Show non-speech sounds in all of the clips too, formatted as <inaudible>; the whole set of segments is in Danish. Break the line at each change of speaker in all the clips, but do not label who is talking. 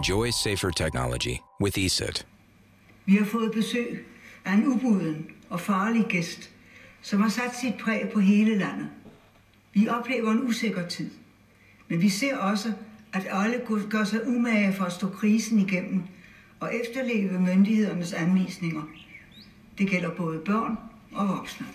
Enjoy safer technology with ESET.
Vi har fået besøg af en ubuden og farlig gæst, som har sat sit præg på hele landet. Vi oplever en usikker tid, men vi ser også, at alle gør sig umage for at stå krisen igennem og efterleve myndighedernes anvisninger. Det gælder både børn og voksne.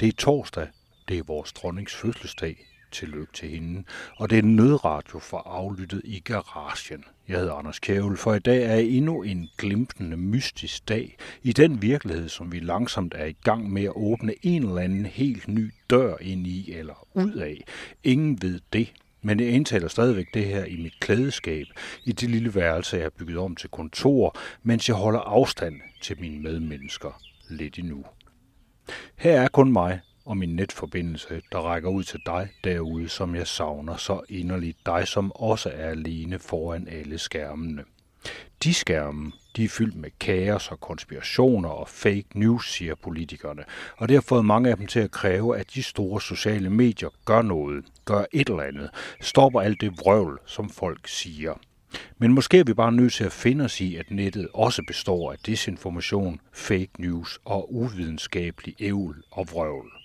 Det er torsdag. Det er vores dronnings fødselsdag. Tillykke til hende. Og det er en nødradio for aflyttet i garagen. Jeg hedder Anders Kævel, for i dag er endnu en glimtende, mystisk dag i den virkelighed, som vi langsomt er i gang med at åbne en eller anden helt ny dør ind i eller ud af. Ingen ved det, men jeg indtaler stadigvæk det her i mit klædeskab, i det lille værelse, jeg har bygget om til kontor, mens jeg holder afstand til mine medmennesker lidt endnu. Her er kun mig og min netforbindelse, der rækker ud til dig derude, som jeg savner så inderligt. Dig, som også er alene foran alle skærmene. De skærme, de er fyldt med kaos og konspirationer og fake news, siger politikerne. Og det har fået mange af dem til at kræve, at de store sociale medier gør noget, gør et eller andet, stopper alt det vrøvl, som folk siger. Men måske er vi bare nødt til at finde os i, at nettet også består af desinformation, fake news og uvidenskabelig ævl og vrøvl.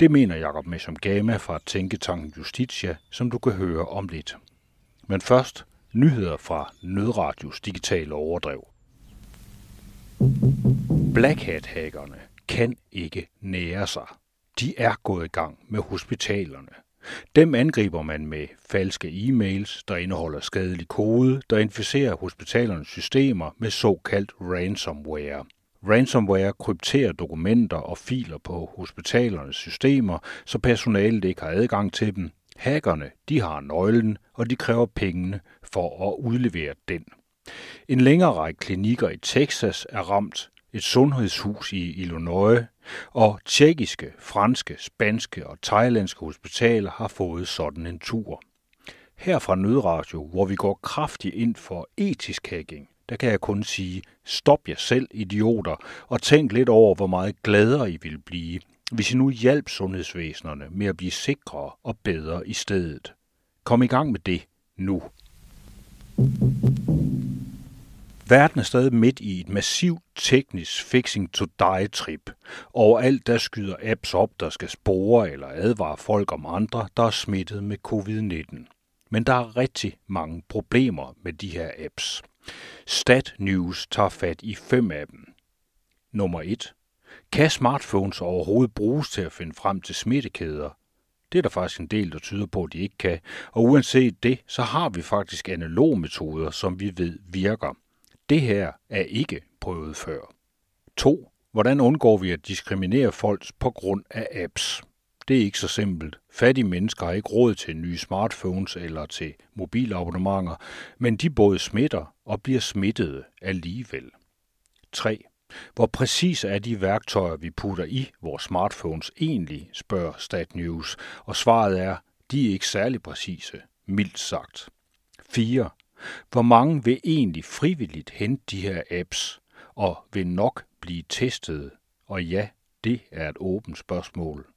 Det mener Jakob Mesham Gama fra Tænketanken Justitia, som du kan høre om lidt. Men først nyheder fra Nødradios digitale overdrev. Black Hat-hackerne kan ikke nære sig. De er gået i gang med hospitalerne. Dem angriber man med falske e-mails, der indeholder skadelig kode, der inficerer hospitalernes systemer med såkaldt ransomware. Ransomware krypterer dokumenter og filer på hospitalernes systemer, så personalet ikke har adgang til dem. Hackerne, de har nøglen, og de kræver pengene for at udlevere den. En længere række klinikker i Texas er ramt, et sundhedshus i Illinois, og tjekkiske, franske, spanske og thailandske hospitaler har fået sådan en tur. Her fra Nødradio, hvor vi går kraftigt ind for etisk hacking, der kan jeg kun sige, stop jer selv, idioter, og tænk lidt over, hvor meget gladere I vil blive, hvis I nu hjalp sundhedsvæsenerne med at blive sikrere og bedre i stedet. Kom i gang med det nu. Verden er stadig midt i et massivt teknisk fixing to die trip. Overalt der skyder apps op, der skal spore eller advare folk om andre, der er smittet med covid-19. Men der er rigtig mange problemer med de her apps. Stat News tager fat i fem af dem. Nummer 1. Kan smartphones overhovedet bruges til at finde frem til smittekæder? Det er der faktisk en del, der tyder på, at de ikke kan. Og uanset det, så har vi faktisk analogmetoder, som vi ved virker. Det her er ikke prøvet før. 2. Hvordan undgår vi at diskriminere folk på grund af apps? Det er ikke så simpelt. Fattige mennesker har ikke råd til nye smartphones eller til mobilabonnementer, men de både smitter og bliver smittede alligevel. 3. Hvor præcis er de værktøjer, vi putter i vores smartphones egentlig, spørger StatNews, og svaret er, de er ikke særlig præcise, mildt sagt. 4. Hvor mange vil egentlig frivilligt hente de her apps, og vil nok blive testet? Og ja, det er et åbent spørgsmål.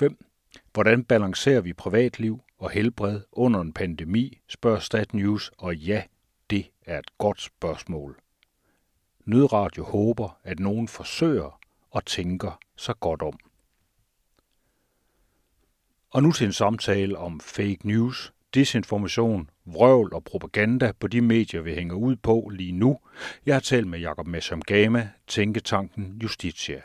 5. Hvordan balancerer vi privatliv og helbred under en pandemi, spørger StatNews, og ja, det er et godt spørgsmål. Nødradio håber, at nogen forsøger og tænker så godt om. Og nu til en samtale om fake news, desinformation, vrøvl og propaganda på de medier, vi hænger ud på lige nu. Jeg har talt med Jakob Messam Gama, Tænketanken Justitia.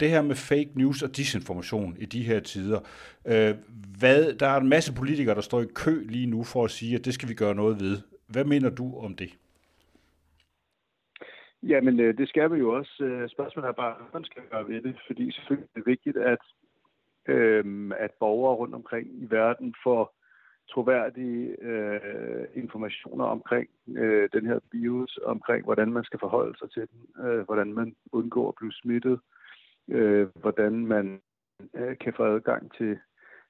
Det her med fake news og disinformation i de her tider. Øh, hvad, der er en masse politikere, der står i kø lige nu for at sige, at det skal vi gøre noget ved. Hvad mener du om det?
Jamen, øh, det skal vi jo også. Øh, spørgsmålet er bare, hvad man skal gøre ved det, fordi selvfølgelig er det vigtigt, at, øh, at borgere rundt omkring i verden får troværdige øh, informationer omkring øh, den her virus, omkring hvordan man skal forholde sig til den, øh, hvordan man undgår at blive smittet, øh, øh, hvordan man øh, kan få adgang til,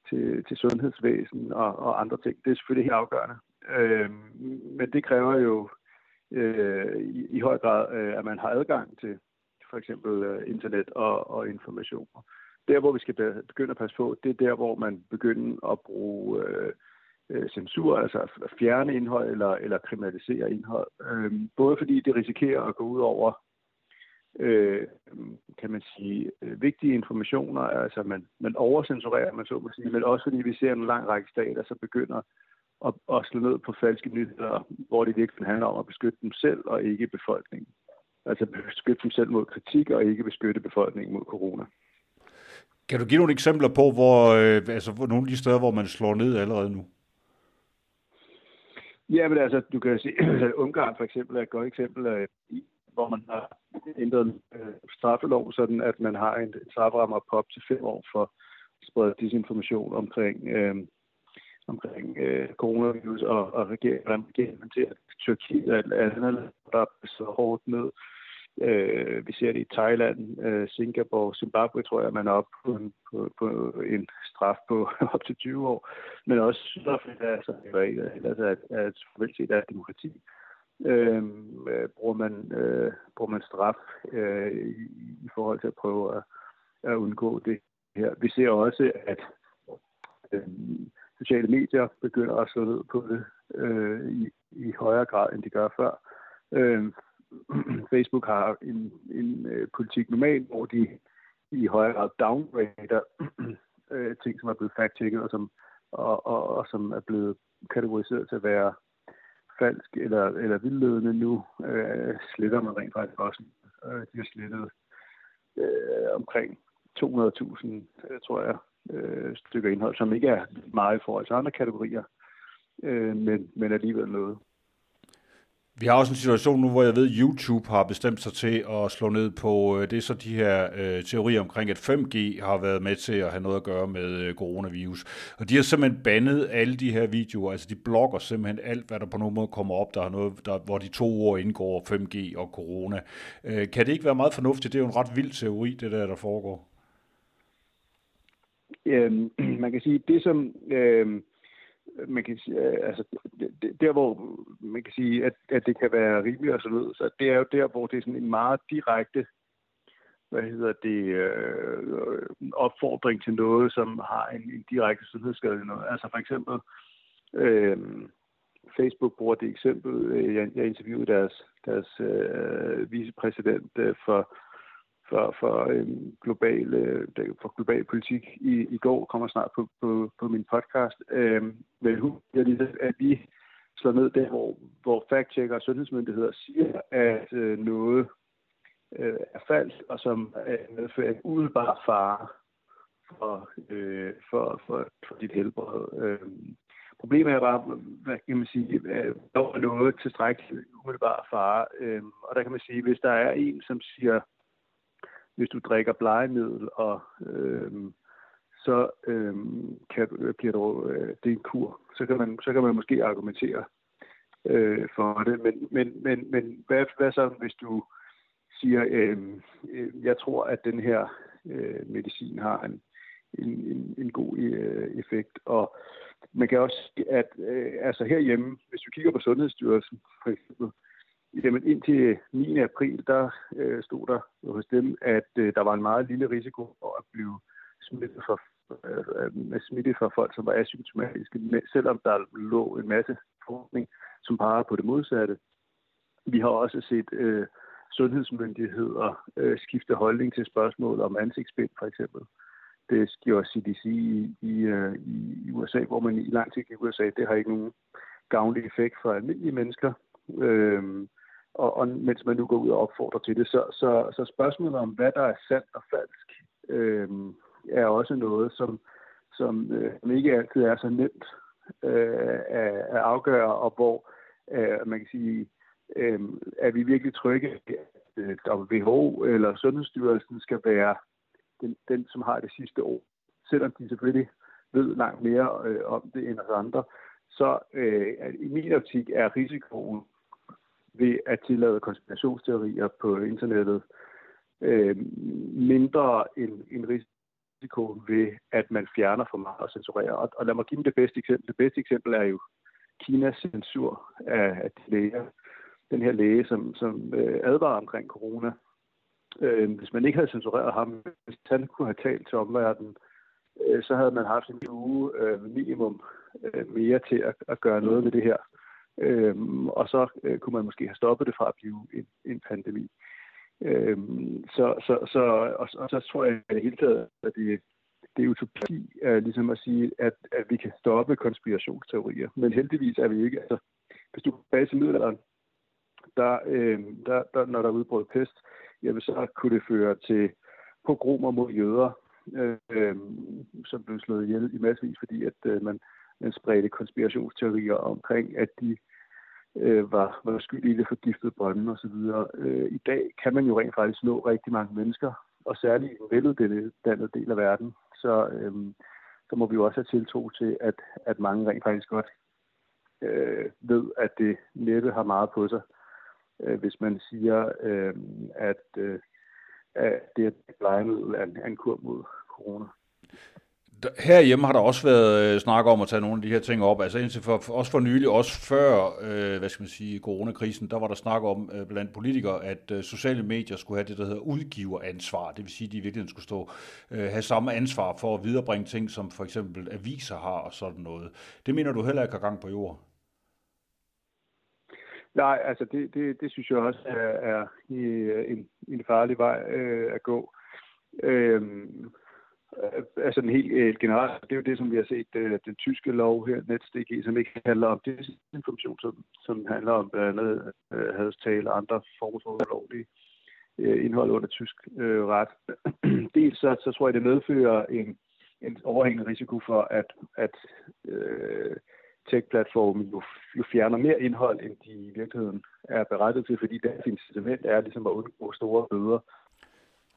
til, til sundhedsvæsen og, og andre ting. Det er selvfølgelig helt afgørende. Øh, men det kræver jo øh, i, i høj grad, øh, at man har adgang til for eksempel øh, internet og, og informationer. Der, hvor vi skal begynde at passe på, det er der, hvor man begynder at bruge øh, øh, censur, altså at fjerne indhold eller, eller kriminalisere indhold. Øh, både fordi det risikerer at gå ud over øh, kan man sige, øh, vigtige informationer, altså man, man overcensurerer, man så må sige, men også fordi vi ser en lang række stater, så begynder at, at slå ned på falske nyheder, hvor det virkelig handler om at beskytte dem selv og ikke befolkningen. Altså beskytte dem selv mod kritik og ikke beskytte befolkningen mod corona.
Kan du give nogle eksempler på, hvor, øh, altså, hvor nogle af de steder, hvor man slår ned allerede nu?
Ja, men altså, du kan sige, at <clears throat> Ungarn for eksempel er et godt eksempel, af, hvor man har ændret øh, straffelov, sådan at man har en, en strafferamme på op til fem år for at sprede disinformation omkring, øh, omkring øh, coronavirus og, og regeringen, hvordan regeringen håndterer Tyrkiet og alt andet, der er så hårdt ned. Øh, vi ser det i Thailand, øh, Singapore, Zimbabwe, tror jeg, man er oppe på en, på, på en straf på <laughs> op til 20 år. Men også Sydafrika, altså, jo er ellers altså, er, er et formelt set er demokrati, Øhm, øh, bruger, man, øh, bruger man straf øh, i, i forhold til at prøve at, at undgå det her. Vi ser også, at øh, sociale medier begynder at slå ned på det øh, i, i højere grad, end de gør før. Øh, <clears throat> Facebook har en, en øh, politik normalt, hvor de i højere grad downgrader <clears throat> øh, ting, som er blevet fact-checket, og som, og, og, og som er blevet kategoriseret til at være falsk eller, eller vildledende nu, øh, sletter man rent faktisk også. Øh, de har slettet øh, omkring 200.000, øh, tror jeg, øh, stykker indhold, som ikke er meget i forhold til andre kategorier, øh, men, men alligevel noget.
Vi har også en situation nu, hvor jeg ved, at YouTube har bestemt sig til at slå ned på, øh, det er så de her øh, teorier omkring, at 5G har været med til at have noget at gøre med øh, coronavirus. Og de har simpelthen bandet alle de her videoer, altså de blokker simpelthen alt, hvad der på nogen måde kommer op, der er noget, der, hvor de to ord indgår, 5G og corona. Øh, kan det ikke være meget fornuftigt? Det er jo en ret vild teori, det der, der foregår.
Øhm, <clears throat> man kan sige, det som... Øh man kan sige, øh, altså, der hvor man kan sige, at, at det kan være rimeligt og så videre, så det er jo der, hvor det er sådan en meget direkte hvad hedder det, øh, opfordring til noget, som har en, en direkte sundhedsskade. Noget. Altså for eksempel, øh, Facebook bruger det eksempel, øh, jeg, jeg interviewede deres, deres øh, vicepræsident øh, for for, for, øhm, global, øh, for global politik i, i går, kommer snart på, på, på min podcast. Øhm, men hun at vi slår ned der, hvor, hvor fact-checker og sundhedsmyndigheder siger, at øh, noget øh, er falsk, og som øh, medfører en umiddelbar fare for, øh, for, for, for dit helbred. Øh, problemet er bare, hvad kan man sige, øh, når noget tilstrækkeligt umiddelbar fare. Øh, og der kan man sige, hvis der er en, som siger, hvis du drikker blegemiddel, og øh, så øh, kan, bliver du, øh, det en kur. Så kan man, så kan man måske argumentere øh, for det. Men, men, men, men hvad, hvad så, hvis du siger, øh, øh, jeg tror, at den her øh, medicin har en, en, en, en god øh, effekt. Og man kan også, at øh, altså herhjemme, hvis du kigger på Sundhedsstyrelsen for eksempel, Jamen indtil 9. april, der øh, stod der hos dem, at øh, der var en meget lille risiko for at blive smittet for, øh, øh med smitte for folk, som var asymptomatiske, selvom der lå en masse forskning, som peger på det modsatte. Vi har også set øh, sundhedsmyndigheder øh, skifte holdning til spørgsmål om ansigtsbind, for eksempel. Det gjorde CDC i, i, øh, i USA, hvor man i lang tid i USA, det har ikke nogen gavnlig effekt for almindelige mennesker. Øh, og, og mens man nu går ud og opfordrer til det. Så, så, så spørgsmålet om, hvad der er sandt og falsk, øh, er også noget, som, som øh, ikke altid er så nemt øh, at, at afgøre, og hvor øh, man kan sige, øh, er vi virkelig trygge, at øh, WHO eller Sundhedsstyrelsen skal være den, den, som har det sidste ord, selvom de selvfølgelig ved langt mere øh, om det end os andre, så øh, i min optik er risikoen ved at tillade konspirationsteorier på internettet øh, mindre end en risiko ved, at man fjerner for meget og censurerer. Og, og lad mig give dem det bedste eksempel. Det bedste eksempel er jo Kinas censur af, af de læger. Den her læge, som, som øh, advarer omkring corona, Øh, hvis man ikke havde censureret ham, hvis han kunne have talt til omverdenen, øh, så havde man haft en uge øh, minimum øh, mere til at, at gøre noget ved det her. Øhm, og så øh, kunne man måske have stoppet det fra at blive en, en pandemi. Øhm, så, så, så, og, og så tror jeg i det hele taget, at det, det er utopi uh, ligesom at sige, at, at vi kan stoppe konspirationsteorier. Men heldigvis er vi ikke. Altså, hvis du går til middelalderen, der, øh, der, der, når der udbrød pest, jamen, så kunne det føre til pogromer mod jøder, øh, som blev slået ihjel i massevis, fordi at øh, man, man spredte konspirationsteorier omkring, at de øh, var, var skyld i det forgiftede brønden osv. Øh, I dag kan man jo rent faktisk nå rigtig mange mennesker, og særligt i den veluddannede del af verden, så, øh, så må vi jo også have tiltro til, at, at mange rent faktisk godt øh, ved, at det næppe har meget på sig, øh, hvis man siger, øh, at, øh, at det er et er en, en kur mod corona.
Herhjemme har der også været øh, snak om at tage nogle af de her ting op. Altså indtil for, for, også for nylig, også før, øh, hvad skal man sige, coronakrisen, der var der snak om øh, blandt politikere, at øh, sociale medier skulle have det, der hedder udgiveransvar. Det vil sige, at de i virkeligheden skulle stå, øh, have samme ansvar for at viderebringe ting, som for eksempel aviser har og sådan noget. Det mener du heller ikke har gang på jord?
Nej, altså det, det, det synes jeg også er, er øh, en, en farlig vej øh, at gå. Øh, altså den helt øh, generelt, det er jo det, som vi har set, øh, den tyske lov her, NetSDG, som ikke handler om desinformation, som, som handler om blandt andet øh, hadstale og andre former for ulovlige øh, indhold under tysk øh, ret. <clears throat> Dels så, så tror jeg, det medfører en, en overhængende risiko for, at, at øh, tech-platformen jo, jo fjerner mere indhold, end de i virkeligheden er berettet til, fordi deres incitament er ligesom at undgå store bøder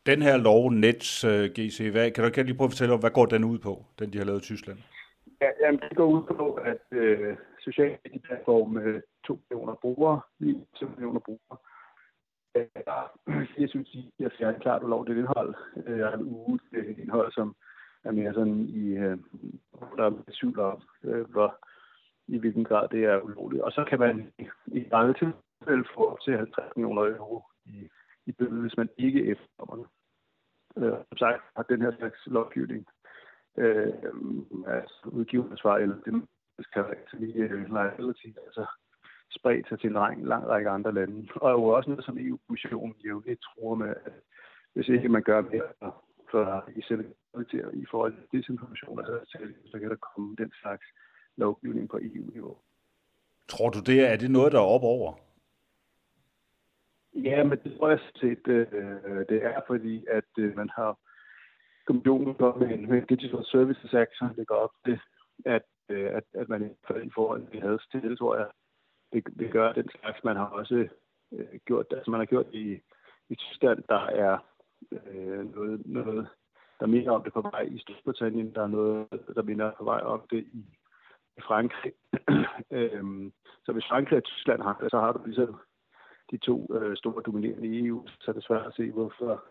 den her lov, Nets øh, uh, GC, hvad, kan du ikke lige prøve at fortælle, hvad går den ud på, den de har lavet i Tyskland?
Ja, jamen, det går ud på, at øh, sociale platforme med 2 millioner brugere, lige 2 millioner brugere, jeg synes, de har fjernet klart ulovligt indhold. Øh, jeg har en uge det indhold, som er mere sådan i, øh, der er tvivl om, øh, hvor, i hvilken grad det er ulovligt. Og så kan man i, i mange tilfælde få op til 50 millioner euro i i bøde, hvis man ikke efterkommer det. Øh, som sagt har den her slags lovgivning øh, altså udgiverensvar, eller det, skal kan altså lige øh, liability, altså spredt sig til en lang, lang række andre lande. Og jo også noget, som EU-kommissionen lidt tror med, at hvis ikke man gør mere for i selv i forhold til desinformation, altså, så kan der komme den slags lovgivning på EU-niveau.
Tror du det? Er det noget, der er op over?
Ja, men det tror jeg set, øh, det er, fordi at øh, man har kommissionen går med en, med Digital Services Act, som det går op til, at, øh, at, at man i forhold til havde stillet, tror jeg, det, det gør den slags, man har også øh, gjort, altså man har gjort i, i Tyskland, der er øh, noget, noget, der minder om det på vej i Storbritannien, der er noget, der minder på vej om det i, i Frankrig. <clears throat> øhm, så hvis Frankrig og Tyskland har det, så har du ligesom de to øh, store dominerende i EU, så er det svært at se, hvorfor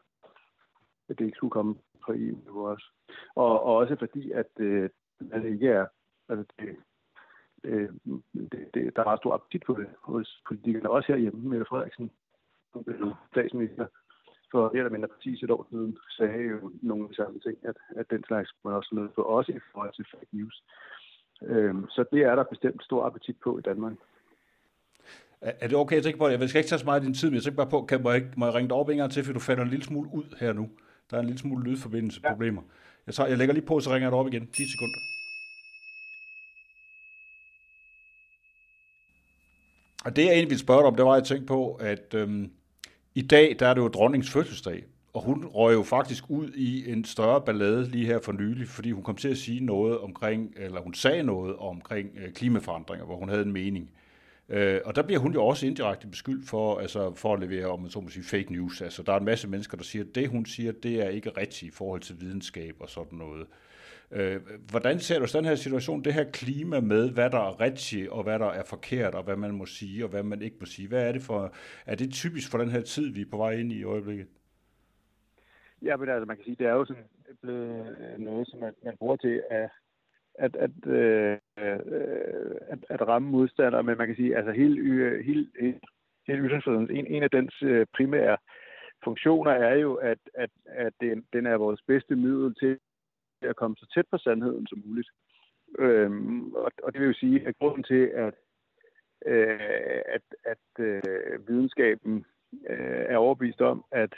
at det ikke skulle komme på EU-niveau også. Og, og også fordi, at, øh, at det ikke er, altså det, øh, det, det, der er meget stor appetit på det hos politikerne, også herhjemme. Mette Frederiksen, som blev statsminister for mere eller mindre præcis et år siden, sagde jo nogle af de samme ting, at, at den slags man også nødt på, også i forhold til fake news. Øh, så det er der bestemt stor appetit på i Danmark.
Er det okay, jeg tænker på, jeg skal ikke tage så meget af din tid, men jeg tænker bare på, kan, må, jeg, må jeg ringe dig op en gang til, for du falder en lille smule ud her nu. Der er en lille smule lydforbindelsesproblemer. Ja. Jeg, tager, jeg lægger lige på, så ringer jeg dig op igen. 10 sekunder. Og det jeg egentlig ville spørge dig om, det var, at jeg tænkte på, at øhm, i dag, der er det jo dronningens fødselsdag. Og hun røg jo faktisk ud i en større ballade lige her for nylig, fordi hun kom til at sige noget omkring, eller hun sagde noget omkring øh, klimaforandringer, hvor hun havde en mening. Øh, og der bliver hun jo også indirekte beskyldt for, altså, for at levere, om man så må sige, fake news. Altså, der er en masse mennesker, der siger, at det, hun siger, det er ikke rigtigt i forhold til videnskab og sådan noget. Øh, hvordan ser du den her situation, det her klima med, hvad der er rigtigt, og hvad der er forkert, og hvad man må sige, og hvad man ikke må sige? Hvad er det for, er det typisk for den her tid, vi er på vej ind i i øjeblikket?
Ja, men altså, man kan sige, det er jo sådan blevet noget, som man, man bruger til at at, at, øh, øh, at, at ramme modstandere, men man kan sige, altså hele, øh, hele, hele, hele ytringsfriheden, en, en af dens øh, primære funktioner er jo, at, at, at den, den er vores bedste middel til at komme så tæt på sandheden som muligt. Øhm, og, og det vil jo sige, at grunden til, at, øh, at, at øh, videnskaben øh, er overbevist om, at,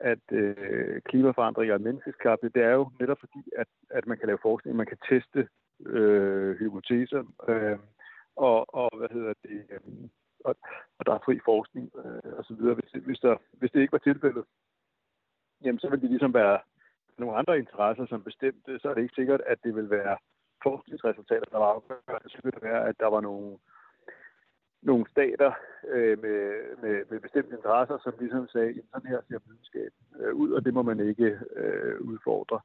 at øh, klimaforandringer er menneskeskabte, det er jo netop fordi, at, at man kan lave forskning, man kan teste øh, hypoteser, øh, og, og hvad hedder det, øh, og, og der er fri forskning øh, og så videre. Hvis, hvis, der, hvis det ikke var tilfældet, jamen så ville det ligesom være nogle andre interesser, som bestemte, så er det ikke sikkert, at det vil være forskningsresultater, der var afgørende. Så ville det være, at der var nogle, nogle stater øh, med, med, med bestemte interesser, som ligesom sagde, at sådan her ser videnskab øh, ud, og det må man ikke øh, udfordre,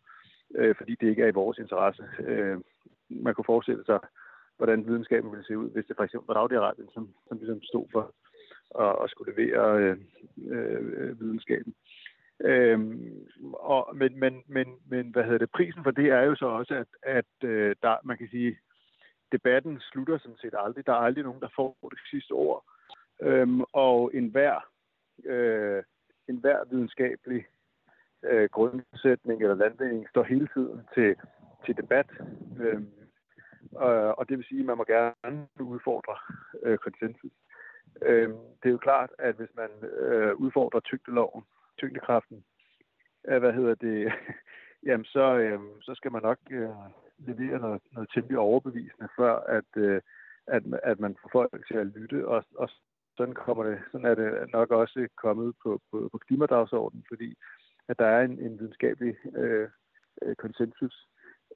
øh, fordi det ikke er i vores interesse. Øh, man kunne forestille sig, hvordan videnskaben ville se ud, hvis det for eksempel var Saudi-Arabien, som, som ligesom stod for at, at skulle levere øh, øh, videnskaben. Øhm, og, men, men, men, men hvad hedder det, prisen for det er jo så også, at, at øh, der, man kan sige, debatten slutter sådan set aldrig. Der er aldrig nogen, der får det sidste ord. Øhm, og enhver, øh, enhver videnskabelig øh, grundsætning eller landvinding står hele tiden til, til debat. Øhm, og, og det vil sige, at man må gerne udfordre øh, konsensus. Øhm, det er jo klart, at hvis man øh, udfordrer tyngdeloven, tyngdekraften, øh, hvad hedder det, <laughs> jamen så, øh, så skal man nok øh, levere noget, noget temmelig overbevisende, før at, øh, at, at man får folk til at lytte, og, og sådan, kommer det, sådan er det nok også kommet på, på, på klimadagsordenen, fordi at der er en, en videnskabelig øh, øh, konsensus.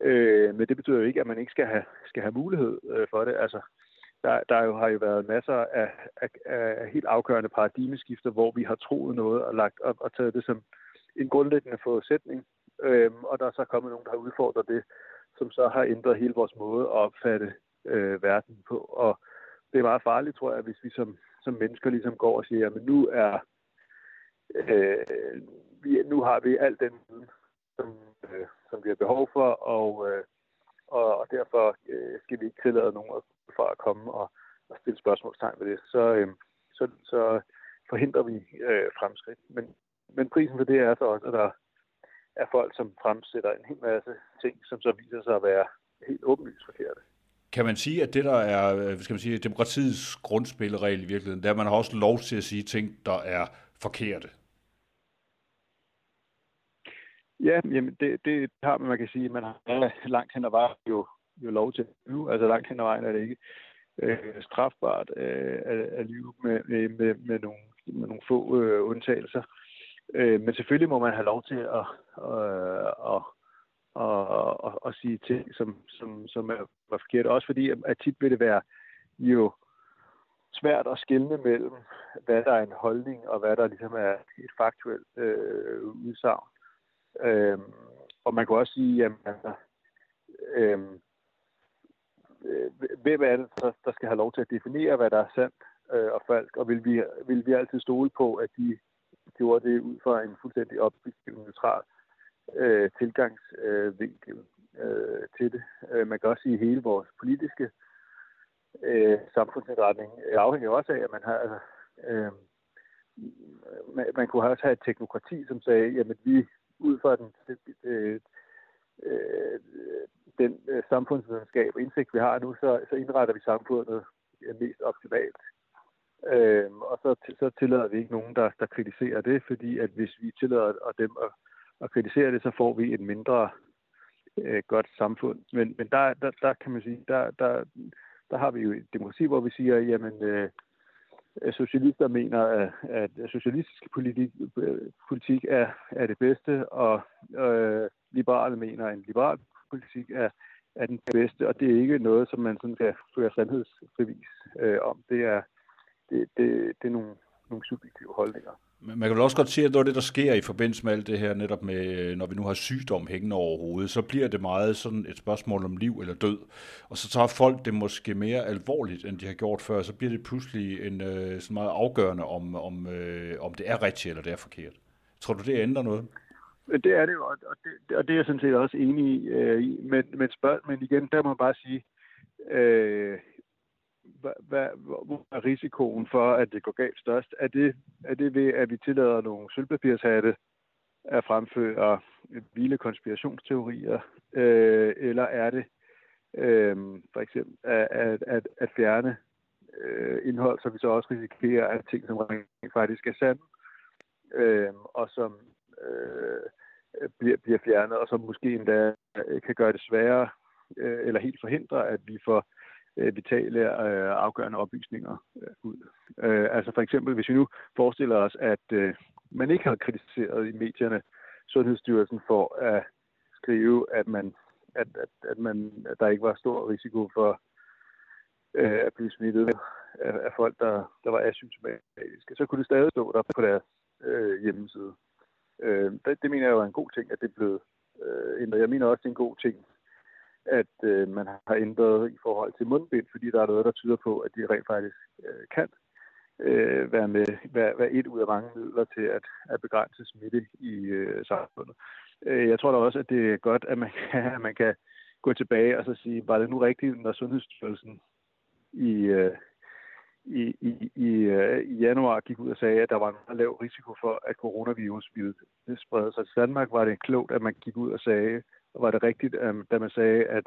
Øh, men det betyder jo ikke, at man ikke skal have, skal have mulighed øh, for det. Altså, der, der jo har jo været masser af, af, af helt afgørende paradigmeskifter, hvor vi har troet noget og, lagt, og, og taget det som en grundlæggende forudsætning. Øh, og der er så kommet nogen, der har udfordret det, som så har ændret hele vores måde at opfatte øh, verden på. Og det er meget farligt, tror jeg, hvis vi som, som mennesker ligesom går og siger, at nu er øh, vi, nu har vi al den viden, som, øh, som vi har behov for, og, øh, og, og derfor øh, skal vi ikke tillade nogen for at komme og, og stille spørgsmålstegn ved det. Så, øh, så, så forhindrer vi øh, fremskridt. Men, men prisen for det er så også, at der er folk, som fremsætter en hel masse ting, som så viser sig at være helt åbenlyst forkerte.
Kan man sige, at det, der er øh, skal man sige, demokratiets grundspilleregel i virkeligheden, at man har også lov til at sige ting, der er forkerte?
Ja, jamen det, det har man, man kan sige, man har langt hen ad vejen jo, jo lov til nu. Altså langt hen ad vejen er det ikke øh, strafbart øh, at, at lyve med, med, med, nogle, med nogle få øh, undtagelser. Øh, men selvfølgelig må man have lov til at, øh, at, at, at, at sige ting, som, som, som er var forkert. Også fordi, at tit vil det være jo svært at skelne mellem, hvad der er en holdning, og hvad der ligesom er et faktuelt øh, udsagn. Øh, og man kan også sige, at altså, øhm, øh, hvem er det, der, der skal have lov til at definere, hvad der er sandt øh, og falsk, og vil vi, vil vi altid stole på, at de gjorde det ud fra en fuldstændig objektiv, neutral øh, tilgangsvinkel øh, til det. Øh, man kan også sige, at hele vores politiske øh, samfundsindretning afhænger også af, at man har øh, man, man kunne også have et teknokrati, som sagde, jamen vi ud fra den, øh, øh, den øh, samfundsvidenskab og indsigt, vi har nu, så, så indretter vi samfundet mest optimalt. Øh, og så, så tillader vi ikke nogen, der, der kritiserer det, fordi at hvis vi tillader at dem at, at kritisere det, så får vi et mindre øh, godt samfund. Men, men der, der, der kan man sige, der, der, der har vi jo et demokrati, hvor vi siger, jamen øh, socialister mener, at, at socialistisk politik, politik er, er det bedste, og øh, liberale mener, at en liberal politik er, er den bedste, og det er ikke noget, som man sådan kan føre sandhedsbevis øh, om. Det er, det, det, det er nogle, nogle subjektive holdninger.
Men man kan vel også godt sige, at noget af det, der sker i forbindelse med alt det her, netop med, når vi nu har sygdom hængende over hovedet, så bliver det meget sådan et spørgsmål om liv eller død. Og så tager folk det måske mere alvorligt, end de har gjort før. Så bliver det pludselig en øh, sådan meget afgørende, om, om, øh, om det er rigtigt eller det er forkert. Tror du, det ændrer noget?
Det er det jo, og det, og det er jeg sådan set også enig i. Øh, men, men, spørg, men igen, der må man bare sige, øh, hvad, hvad, hvor er risikoen for, at det går galt størst? Er det, er det ved, at vi tillader nogle sølvpapirshatte at fremføre vilde konspirationsteorier, øh, eller er det øh, for eksempel at, at, at, at fjerne øh, indhold, så vi så også risikerer, at ting, som faktisk er sande, øh, og som øh, bliver, bliver fjernet, og som måske endda øh, kan gøre det sværere øh, eller helt forhindre, at vi får Øh, vitale øh, afgørende oplysninger øh, ud. Øh, altså for eksempel, hvis vi nu forestiller os, at øh, man ikke har kritiseret i medierne Sundhedsstyrelsen for at skrive, at man at, at, at, man, at der ikke var stor risiko for øh, at blive smittet af, af folk, der, der var asymptomatiske, så kunne det stadig stå der på deres øh, hjemmeside. Øh, det, det mener jeg jo er en god ting, at det er blevet øh, ændret. Jeg mener også, det er en god ting, at øh, man har ændret i forhold til mundbind, fordi der er noget, der tyder på, at de rent faktisk øh, kan øh, være med være, være et ud af mange midler til at, at begrænse smitte i øh, samfundet. Øh, jeg tror da også, at det er godt, at man kan, at man kan gå tilbage og så sige, var det nu rigtigt, når Sundhedsstyrelsen i, øh, i, i, i, øh, i januar gik ud og sagde, at der var en meget lav risiko for, at coronavirus ville sprede sig til Danmark, var det klogt, at man gik ud og sagde, var det rigtigt, øhm, da man sagde, at,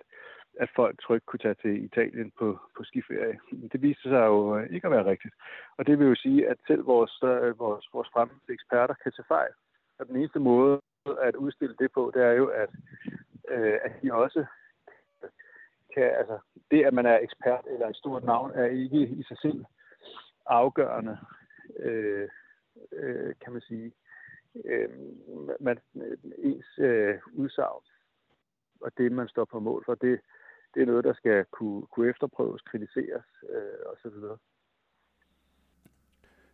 at folk trygt kunne tage til Italien på, på skiferie. Det viste sig jo øh, ikke at være rigtigt. Og det vil jo sige, at selv vores, øh, vores, vores fremmede eksperter kan tage fejl. Og den eneste måde at udstille det på, det er jo, at, øh, at de også kan, altså det, at man er ekspert eller et stort navn, er ikke i sig selv afgørende, øh, øh, kan man sige. Øh, man, ens øh, udsagn og det, man står på mål for, det, det er noget, der skal kunne, kunne efterprøves, kritiseres øh, osv.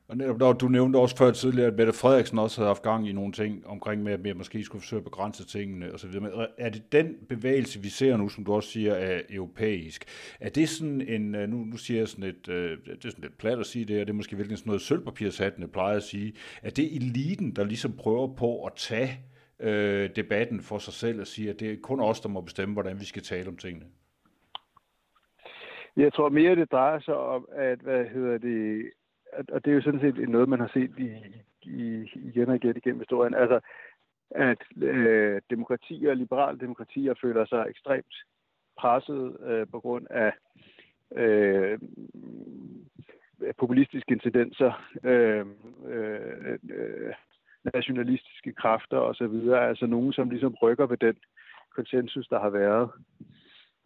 Og netop, der, du nævnte også før tidligere, at Mette Frederiksen også havde haft gang i nogle ting omkring med, at vi måske skulle forsøge at begrænse tingene osv. Men er det den bevægelse, vi ser nu, som du også siger, er europæisk? Er det sådan en, øh, nu, nu siger jeg sådan et, øh, det er sådan lidt plat at sige det, og det er måske virkelig sådan noget sølvpapirshattende plejer at sige, er det eliten, der ligesom prøver på at tage øh, øh, debatten for sig selv og siger, at det er kun os, der må bestemme, hvordan vi skal tale om tingene?
Jeg tror mere, det drejer sig om, at, hvad hedder det, og det er jo sådan set noget, man har set i, i, igen og igen igennem historien, altså at øh, demokratier, liberale demokratier, føler sig ekstremt presset øh, på grund af øh, populistiske incidenser, øh, øh, øh, nationalistiske kræfter osv., altså nogen, som ligesom rykker ved den konsensus, der har været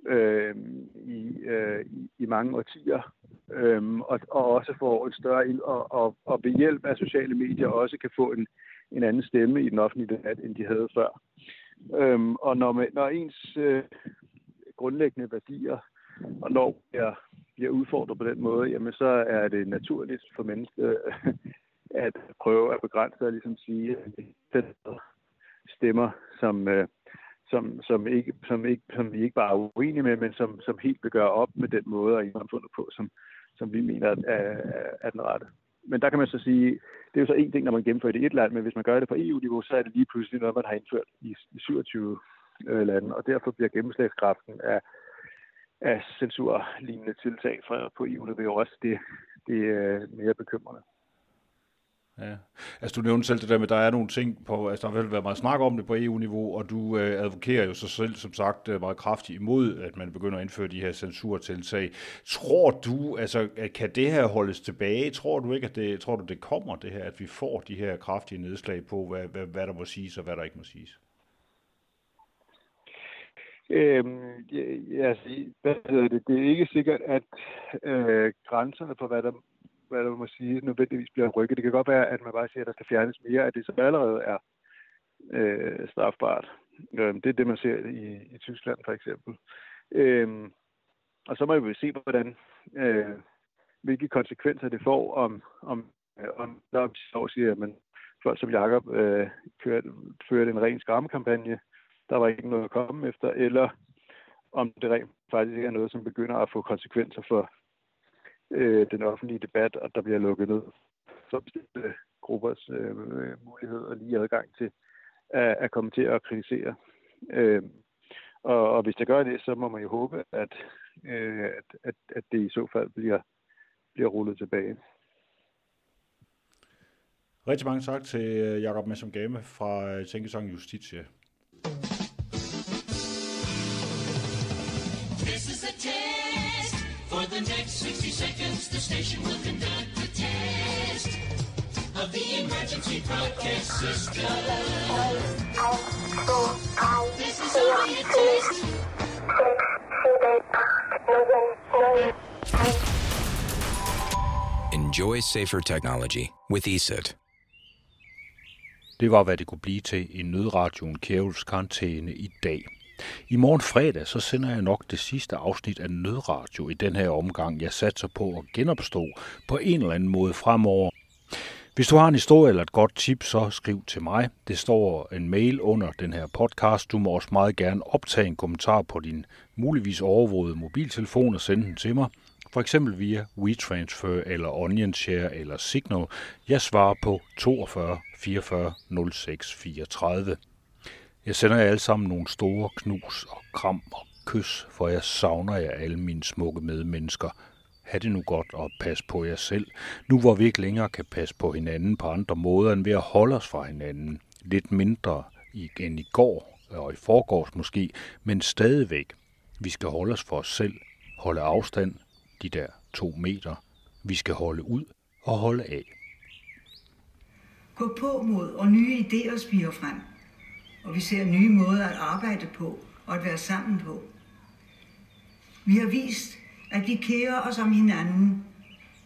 øh, i, øh, i, mange årtier, øh, og, og også får en større ind, og, og, og ved hjælp af sociale medier også kan få en, en anden stemme i den offentlige debat, end de havde før. Øh, og når, man, når ens øh, grundlæggende værdier og når bliver, bliver udfordret på den måde, jamen så er det naturligt for mennesker at prøve at begrænse og ligesom sige, at stemmer, som, øh, som, som, ikke, som, ikke, som vi ikke bare er uenige med, men som, som helt vil gøre op med den måde at fundet på, som, som vi mener er, er den rette. Men der kan man så sige, det er jo så en ting, når man gennemfører det i et land, men hvis man gør det på EU-niveau, så er det lige pludselig noget, man har indført i, i 27 øh, lande, og derfor bliver gennemslagskraften af, af censurlignende tiltag fra, på EU-niveau også det, det er mere bekymrende.
Ja. Altså du nævnte selv det der med, at der er nogle ting på, altså der vil været meget snak om det på EU-niveau, og du øh, advokerer jo sig selv, som sagt, øh, meget kraftigt imod, at man begynder at indføre de her censurtiltag. Tror du, altså kan det her holdes tilbage? Tror du ikke, at det, tror du, det kommer, det her, at vi får de her kraftige nedslag på, hvad, hvad, hvad der må siges og hvad der ikke må siges?
Øhm, ja, altså, hvad hedder det? det er ikke sikkert, at øh, grænserne for, hvad der hvad man må sige, nødvendigvis bliver rykket. Det kan godt være, at man bare siger, at der skal fjernes mere af det, som allerede er øh, strafbart. Øh, det er det, man ser i, i Tyskland for eksempel. Øh, og så må vi se, hvordan, øh, hvilke konsekvenser det får, om, om, om der så siger, at man, folk som Jacob øh, kørte, førte en ren skræmmekampagne, der var ikke noget at komme efter, eller om det rent faktisk er noget, som begynder at få konsekvenser for øh, den offentlige debat, og der bliver lukket ned for bestemte gruppers øh, mulighed og lige adgang til at, at komme til at kritisere. Øh, og, og hvis der gør det, så må man jo håbe, at øh, at, at, at det i så fald bliver, bliver rullet tilbage.
Rigtig mange tak til øh, Jakob Messum Game fra øh, Justitie. Seconds, the station will conduct the test of the emergency broadcast system. This is only a test.
Enjoy safer technology with ESET.
Det var, hvad det kunne blive til i nødradioen Kjævels karantæne i dag. I morgen fredag, så sender jeg nok det sidste afsnit af Nødradio i den her omgang. Jeg satser på at genopstå på en eller anden måde fremover. Hvis du har en historie eller et godt tip, så skriv til mig. Det står en mail under den her podcast. Du må også meget gerne optage en kommentar på din muligvis overvågede mobiltelefon og sende den til mig for eksempel via WeTransfer eller OnionShare eller Signal. Jeg svarer på 42 44 06 34. Jeg sender jer alle sammen nogle store knus og kram og kys, for jeg savner jer alle mine smukke medmennesker. Ha' det nu godt og pas på jer selv, nu hvor vi ikke længere kan passe på hinanden på andre måder end ved at holde os fra hinanden. Lidt mindre end i går og i forgårs måske, men stadigvæk. Vi skal holde os for os selv, holde afstand, de der to meter. Vi skal holde ud og holde af.
Gå på mod, og nye idéer spiger frem. Og vi ser nye måder at arbejde på og at være sammen på. Vi har vist, at vi kærer os om hinanden,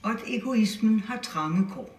og at egoismen har trange kår.